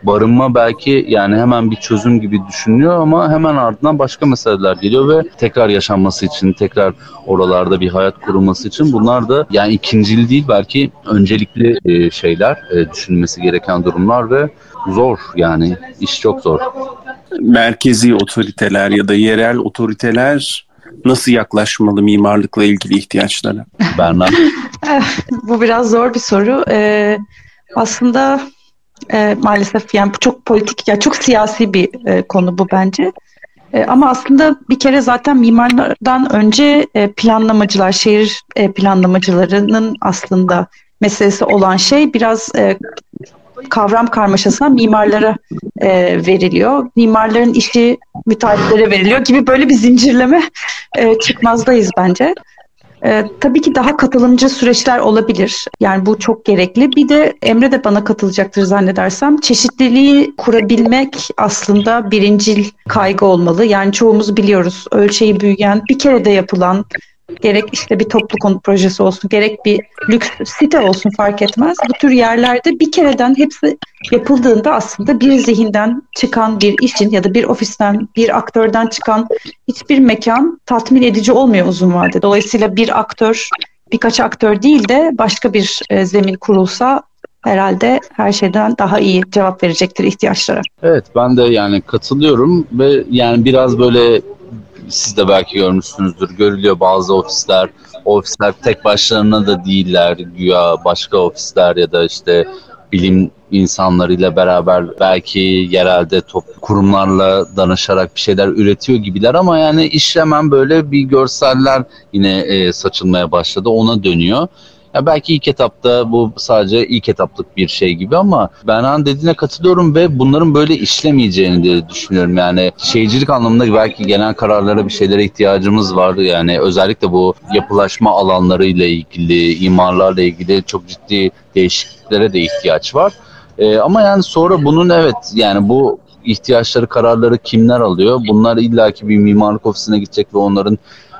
barınma belki yani hemen bir çözüm gibi düşünülüyor ama hemen ardından başka meseleler geliyor ve tekrar yaşanması için, tekrar oralarda bir hayat kurulması için bunlar da yani ikincil değil belki öncelikli e, şeyler e, düşünülmesi gereken durumlar ve zor yani iş çok zor. Merkezi otoriteler ya da yerel otoriteler nasıl yaklaşmalı mimarlıkla ilgili ihtiyaçlara? Berna. Bu biraz zor bir soru. Ee, aslında e, maalesef yani bu çok politik, yani çok siyasi bir e, konu bu bence. E, ama aslında bir kere zaten mimarlardan önce e, planlamacılar, şehir e, planlamacılarının aslında meselesi olan şey biraz e, kavram karmaşasına mimarlara e, veriliyor. Mimarların işi müteahhitlere veriliyor gibi böyle bir zincirleme e, çıkmazdayız bence. Ee, tabii ki daha katılımcı süreçler olabilir. Yani bu çok gerekli. Bir de Emre de bana katılacaktır zannedersem. Çeşitliliği kurabilmek aslında birincil kaygı olmalı. Yani çoğumuz biliyoruz ölçeği büyüyen, bir kere de yapılan gerek işte bir toplu konut projesi olsun, gerek bir lüks site olsun fark etmez. Bu tür yerlerde bir kereden hepsi yapıldığında aslında bir zihinden çıkan bir işin ya da bir ofisten, bir aktörden çıkan hiçbir mekan tatmin edici olmuyor uzun vadede. Dolayısıyla bir aktör, birkaç aktör değil de başka bir e, zemin kurulsa herhalde her şeyden daha iyi cevap verecektir ihtiyaçlara. Evet ben de yani katılıyorum ve yani biraz böyle siz de belki görmüşsünüzdür. Görülüyor bazı ofisler. Ofisler tek başlarına da değiller. Güya başka ofisler ya da işte bilim insanlarıyla beraber belki yerelde top kurumlarla danışarak bir şeyler üretiyor gibiler ama yani iş hemen böyle bir görseller yine e, saçılmaya başladı ona dönüyor. Ya belki ilk etapta bu sadece ilk etaplık bir şey gibi ama ben han dediğine katılıyorum ve bunların böyle işlemeyeceğini de düşünüyorum. Yani şehircilik anlamında belki genel kararlara bir şeylere ihtiyacımız var. Yani özellikle bu yapılaşma alanları ile ilgili, imarlarla ilgili çok ciddi değişikliklere de ihtiyaç var. Ee, ama yani sonra bunun evet yani bu ihtiyaçları, kararları kimler alıyor? Bunlar illaki bir mimarlık ofisine gidecek ve onların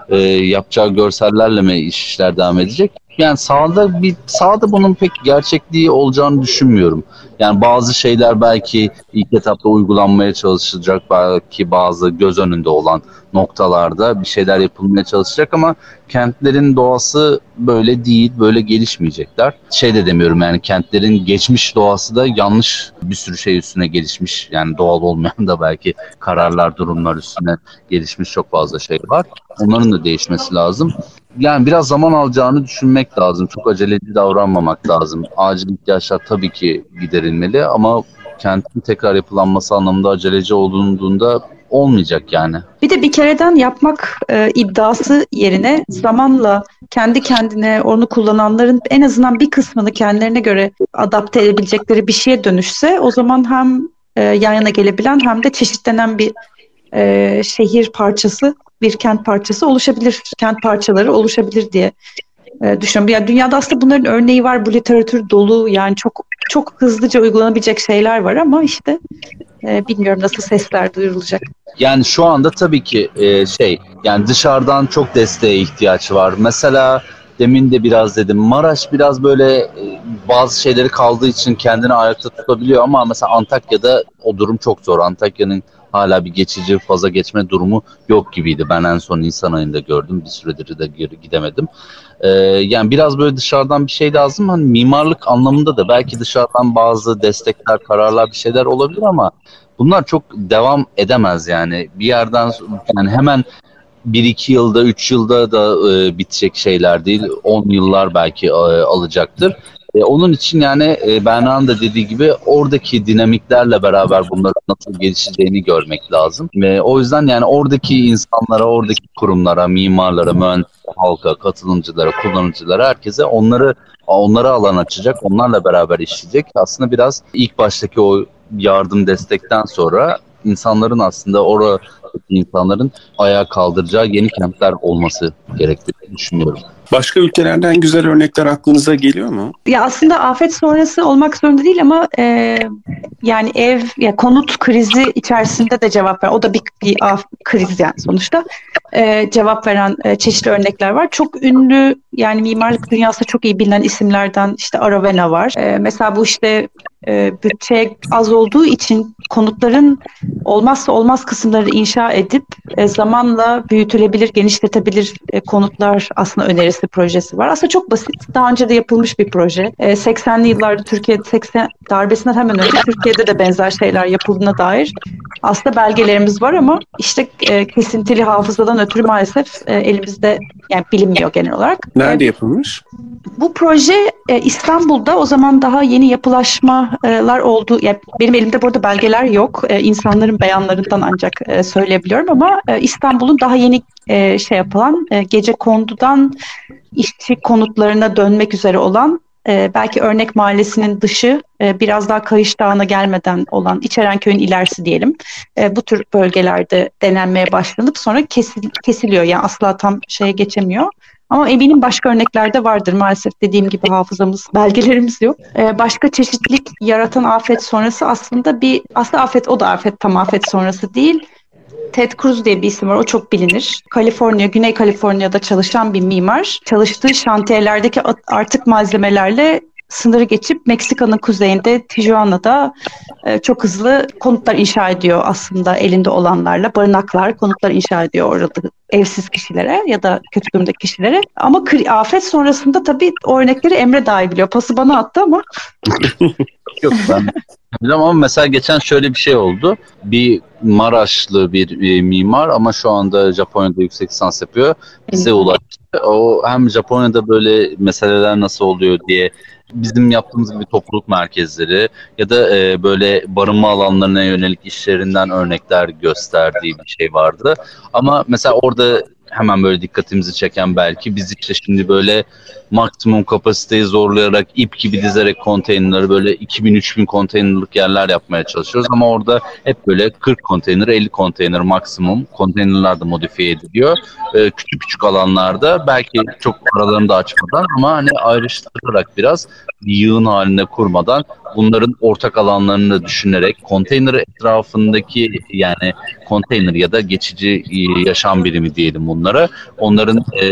e, yapacağı görsellerle mi işler devam edecek? Yani sahada bir sahada bunun pek gerçekliği olacağını düşünmüyorum. Yani bazı şeyler belki ilk etapta uygulanmaya çalışılacak, belki bazı göz önünde olan noktalarda bir şeyler yapılmaya çalışacak ama kentlerin doğası böyle değil, böyle gelişmeyecekler. Şey de demiyorum yani kentlerin geçmiş doğası da yanlış bir sürü şey üstüne gelişmiş. Yani doğal olmayan da belki kararlar, durumlar üstüne gelişmiş çok fazla şey var. Onların da değişmesi lazım yani biraz zaman alacağını düşünmek lazım. Çok aceleci davranmamak lazım. Acil ihtiyaçlar tabii ki giderilmeli ama kentin tekrar yapılanması anlamında aceleci olduğunda olmayacak yani. Bir de bir kereden yapmak e, iddiası yerine zamanla kendi kendine onu kullananların en azından bir kısmını kendilerine göre adapte edebilecekleri bir şeye dönüşse o zaman hem e, yan yana gelebilen hem de çeşitlenen bir e, şehir parçası bir kent parçası oluşabilir, kent parçaları oluşabilir diye e, düşünüyorum. Yani dünyada aslında bunların örneği var. Bu literatür dolu. Yani çok çok hızlıca uygulanabilecek şeyler var ama işte e, bilmiyorum nasıl sesler duyurulacak. Yani şu anda tabii ki e, şey yani dışarıdan çok desteğe ihtiyaç var. Mesela demin de biraz dedim Maraş biraz böyle e, bazı şeyleri kaldığı için kendini ayakta tutabiliyor ama mesela Antakya'da o durum çok zor. Antakya'nın hala bir geçici faza geçme durumu yok gibiydi. Ben en son Nisan ayında gördüm. Bir süredir de gidemedim. Ee, yani biraz böyle dışarıdan bir şey lazım. Hani mimarlık anlamında da belki dışarıdan bazı destekler, kararlar bir şeyler olabilir ama bunlar çok devam edemez yani. Bir yerden yani hemen bir iki yılda, üç yılda da e, bitecek şeyler değil. On yıllar belki e, alacaktır. E, onun için yani e, Berna'nın da dediği gibi oradaki dinamiklerle beraber bunların nasıl gelişeceğini görmek lazım. Ve o yüzden yani oradaki insanlara, oradaki kurumlara, mimarlara, mühendis halka, katılımcılara, kullanıcılara, herkese onları onlara alan açacak, onlarla beraber işleyecek. Aslında biraz ilk baştaki o yardım destekten sonra insanların aslında orada insanların ayağa kaldıracağı yeni kentler olması gerektiğini düşünüyorum. Başka ülkelerden güzel örnekler aklınıza geliyor mu? Ya aslında afet sonrası olmak zorunda değil ama e, yani ev ya konut krizi içerisinde de cevap ver. O da bir, bir af, kriz yani sonuçta. E, cevap veren e, çeşitli örnekler var. Çok ünlü yani mimarlık dünyasında çok iyi bilinen isimlerden işte Aravena var. E, mesela bu işte e, bütçe az olduğu için konutların olmazsa olmaz kısımları inşa edip e, zamanla büyütülebilir, genişletebilir e, konutlar aslında önerisi projesi var. Aslında çok basit. Daha önce de yapılmış bir proje. E, 80'li yıllarda Türkiye 80 darbesinden hemen önce Türkiye'de de benzer şeyler yapıldığına dair aslında belgelerimiz var ama işte e, kesintili hafızadan ötürü maalesef e, elimizde yani bilinmiyor genel olarak. Nerede e, yapılmış? Bu proje e, İstanbul'da o zaman daha yeni yapılaşmalar oldu. Yani benim elimde burada belgeler yok. E, insanların beyanlarından ancak e, söyleyebiliyorum ama İstanbul'un daha yeni şey yapılan gece kondudan işçi konutlarına dönmek üzere olan e, belki örnek mahallesinin dışı e, biraz daha Kayış Dağı'na gelmeden olan İçerenköy'ün ilerisi diyelim. E, bu tür bölgelerde denenmeye başlanıp sonra kesil, kesiliyor. Yani asla tam şeye geçemiyor. Ama eminim başka örneklerde vardır maalesef dediğim gibi hafızamız, belgelerimiz yok. Ee, başka çeşitlilik yaratan afet sonrası aslında bir, aslında afet o da afet tam afet sonrası değil. Ted Cruz diye bir isim var. O çok bilinir. Kaliforniya, Güney Kaliforniya'da çalışan bir mimar. Çalıştığı şantiyelerdeki artık malzemelerle sınırı geçip Meksika'nın kuzeyinde Tijuana'da e, çok hızlı konutlar inşa ediyor aslında elinde olanlarla. Barınaklar, konutlar inşa ediyor orada evsiz kişilere ya da kötü durumdaki kişilere. Ama afet sonrasında tabii o örnekleri Emre daha iyi biliyor. Pası bana attı ama. Yok ben ama mesela geçen şöyle bir şey oldu. Bir Maraşlı bir e, mimar ama şu anda Japonya'da yüksek lisans yapıyor. Bize ulaştı. O hem Japonya'da böyle meseleler nasıl oluyor diye bizim yaptığımız gibi topluluk merkezleri ya da e, böyle barınma alanlarına yönelik işlerinden örnekler gösterdiği bir şey vardı. Ama mesela orada hemen böyle dikkatimizi çeken belki biz işte şimdi böyle maksimum kapasiteyi zorlayarak ip gibi dizerek konteynerları böyle 2000-3000 konteynerlık yerler yapmaya çalışıyoruz ama orada hep böyle 40 konteyner 50 konteyner maksimum konteynerler de modifiye ediliyor. Ee, küçük küçük alanlarda belki çok aralarını da açmadan ama hani ayrıştırarak biraz bir yığın halinde kurmadan bunların ortak alanlarını düşünerek konteyner etrafındaki yani konteyner ya da geçici e, yaşam birimi diyelim bunlara. Onların e,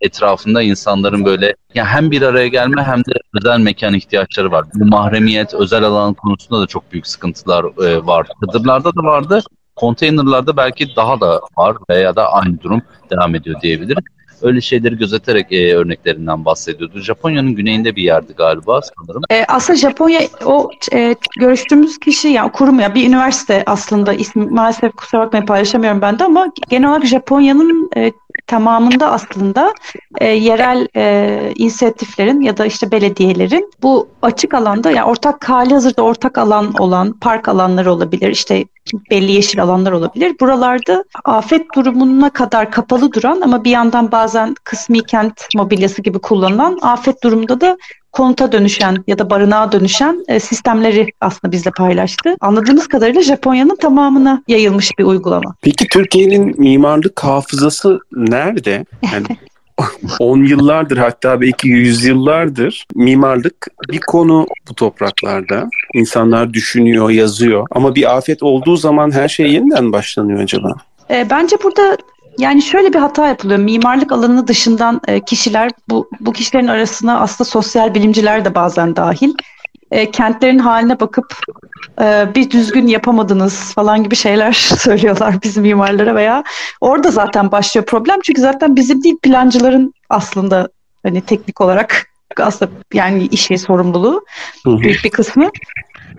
etrafında insanların böyle yani hem bir araya gelme hem de özel mekan ihtiyaçları var. Bu mahremiyet, özel alan konusunda da çok büyük sıkıntılar e, var. Çadırlarda da vardı. Konteynerlarda belki daha da var veya da aynı durum devam ediyor diyebiliriz öyle şeyleri gözeterek e, örneklerinden bahsediyordu. Japonya'nın güneyinde bir yerdi galiba sanırım. E, aslında Japonya o e, görüştüğümüz kişi yani kurum ya bir üniversite aslında ismi maalesef kusura bakmayın paylaşamıyorum ben de ama genel olarak Japonya'nın e, tamamında aslında e, yerel e, inisiyatiflerin ya da işte belediyelerin bu açık alanda yani ortak hali hazırda ortak alan olan park alanları olabilir işte belli yeşil alanlar olabilir. Buralarda afet durumuna kadar kapalı duran ama bir yandan bazen kısmi kent mobilyası gibi kullanılan afet durumunda da konuta dönüşen ya da barınağa dönüşen e, sistemleri aslında bizle paylaştı. Anladığımız kadarıyla Japonya'nın tamamına yayılmış bir uygulama. Peki Türkiye'nin mimarlık hafızası nerede? Yani 10 yıllardır hatta belki yüzyıllardır mimarlık bir konu bu topraklarda. İnsanlar düşünüyor, yazıyor ama bir afet olduğu zaman her şey yeniden başlanıyor acaba? E, bence burada yani şöyle bir hata yapılıyor. Mimarlık alanı dışından e, kişiler bu bu kişilerin arasına aslında sosyal bilimciler de bazen dahil. E, kentlerin haline bakıp e, bir düzgün yapamadınız falan gibi şeyler söylüyorlar bizim mimarlara veya orada zaten başlıyor problem. Çünkü zaten bizim değil plancıların aslında hani teknik olarak aslında yani işi sorumluluğu büyük bir kısmı.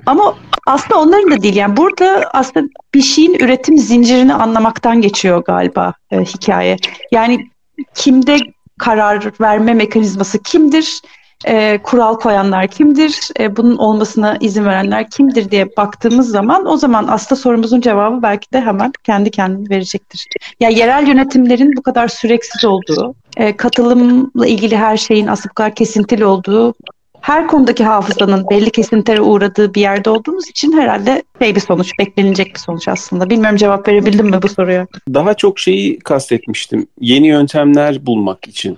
Ama aslında onların da değil. Yani burada aslında bir şeyin üretim zincirini anlamaktan geçiyor galiba e, hikaye. Yani kimde karar verme mekanizması kimdir? E, kural koyanlar kimdir? E, bunun olmasına izin verenler kimdir diye baktığımız zaman o zaman aslında sorumuzun cevabı belki de hemen kendi kendini verecektir. Ya yani yerel yönetimlerin bu kadar süreksiz olduğu, e, katılımla ilgili her şeyin aslında bu kadar kesintili olduğu her konudaki hafızanın belli kesintilere uğradığı bir yerde olduğumuz için herhalde şey bir sonuç, beklenilecek bir sonuç aslında. Bilmiyorum cevap verebildim mi bu soruya? Daha çok şeyi kastetmiştim. Yeni yöntemler bulmak için.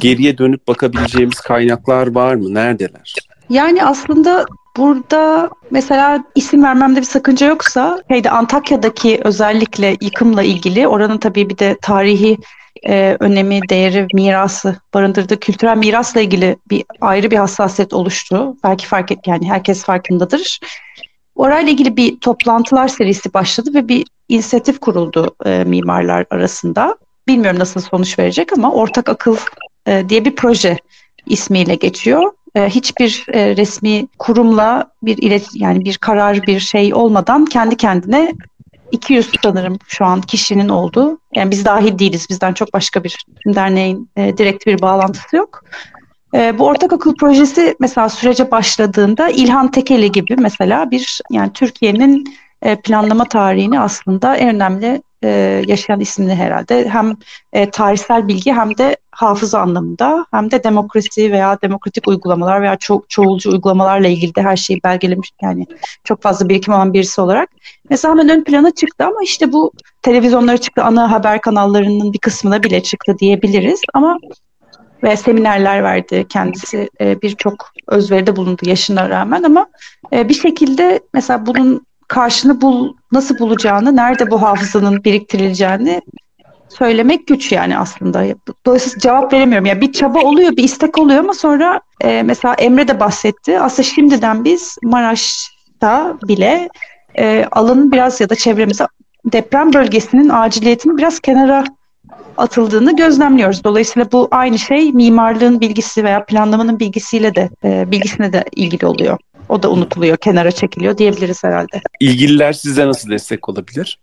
Geriye dönüp bakabileceğimiz kaynaklar var mı? Neredeler? Yani aslında burada mesela isim vermemde bir sakınca yoksa şeyde Antakya'daki özellikle yıkımla ilgili oranın tabii bir de tarihi e, önemi, değeri, mirası barındırdığı kültürel mirasla ilgili bir ayrı bir hassasiyet oluştu. Belki fark et yani herkes farkındadır. Orayla ilgili bir toplantılar serisi başladı ve bir inisiyatif kuruldu e, mimarlar arasında. Bilmiyorum nasıl sonuç verecek ama Ortak Akıl e, diye bir proje ismiyle geçiyor. E, hiçbir e, resmi kurumla bir ilet yani bir karar bir şey olmadan kendi kendine 200 sanırım şu an kişinin olduğu. Yani biz dahil değiliz. Bizden çok başka bir derneğin e, direkt bir bağlantısı yok. E, bu ortak akıl projesi mesela sürece başladığında İlhan Tekeli gibi mesela bir yani Türkiye'nin e, planlama tarihini aslında en önemli e, yaşayan ismini herhalde. Hem e, tarihsel bilgi hem de hafıza anlamında hem de demokrasi veya demokratik uygulamalar veya ço- çoğulcu uygulamalarla ilgili de her şeyi belgelemiş yani çok fazla birikim olan birisi olarak. Mesela hemen ön plana çıktı ama işte bu televizyonlara çıktı, ana haber kanallarının bir kısmına bile çıktı diyebiliriz ama ve seminerler verdi kendisi e, birçok özveride bulundu yaşına rağmen ama e, bir şekilde mesela bunun karşını bul nasıl bulacağını, nerede bu hafızanın biriktirileceğini söylemek güç yani aslında. Dolayısıyla cevap veremiyorum. Yani bir çaba oluyor, bir istek oluyor ama sonra e, mesela Emre de bahsetti. Aslında şimdiden biz Maraş'ta bile e, alanın biraz ya da çevremize deprem bölgesinin aciliyetini biraz kenara atıldığını gözlemliyoruz. Dolayısıyla bu aynı şey mimarlığın bilgisi veya planlamanın bilgisiyle de e, bilgisine de ilgili oluyor. O da unutuluyor, kenara çekiliyor diyebiliriz herhalde. İlgililer size nasıl destek olabilir?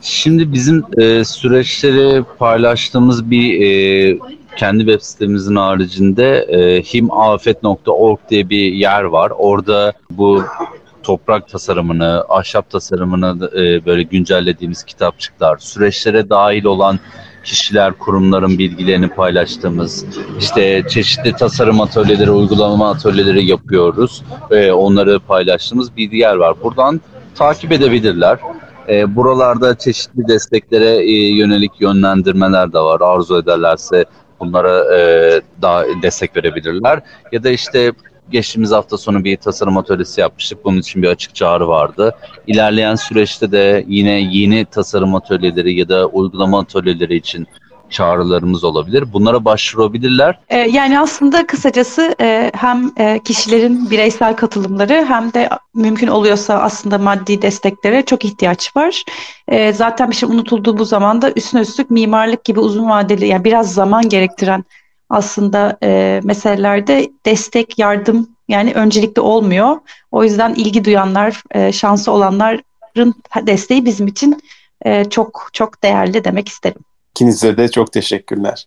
Şimdi bizim e, süreçleri paylaştığımız bir e, kendi web sitemizin haricinde e, himafet.org diye bir yer var. Orada bu toprak tasarımını, ahşap tasarımını e, böyle güncellediğimiz kitapçıklar, süreçlere dahil olan kişiler, kurumların bilgilerini paylaştığımız, işte çeşitli tasarım atölyeleri, uygulama atölyeleri yapıyoruz. ve onları paylaştığımız bir yer var. Buradan takip edebilirler. E, buralarda çeşitli desteklere e, yönelik yönlendirmeler de var. Arzu ederlerse bunlara e, daha destek verebilirler. Ya da işte geçtiğimiz hafta sonu bir tasarım atölyesi yapmıştık. Bunun için bir açık çağrı vardı. İlerleyen süreçte de yine yeni tasarım atölyeleri ya da uygulama atölyeleri için çağrılarımız olabilir. Bunlara başvurabilirler. E, yani aslında kısacası e, hem e, kişilerin bireysel katılımları hem de mümkün oluyorsa aslında maddi desteklere çok ihtiyaç var. E, zaten bir şey unutulduğu bu zamanda üstüne üstlük mimarlık gibi uzun vadeli yani biraz zaman gerektiren aslında e, meselelerde destek, yardım yani öncelikli olmuyor. O yüzden ilgi duyanlar, e, şansı olanların desteği bizim için e, çok çok değerli demek isterim. İkinize de çok teşekkürler.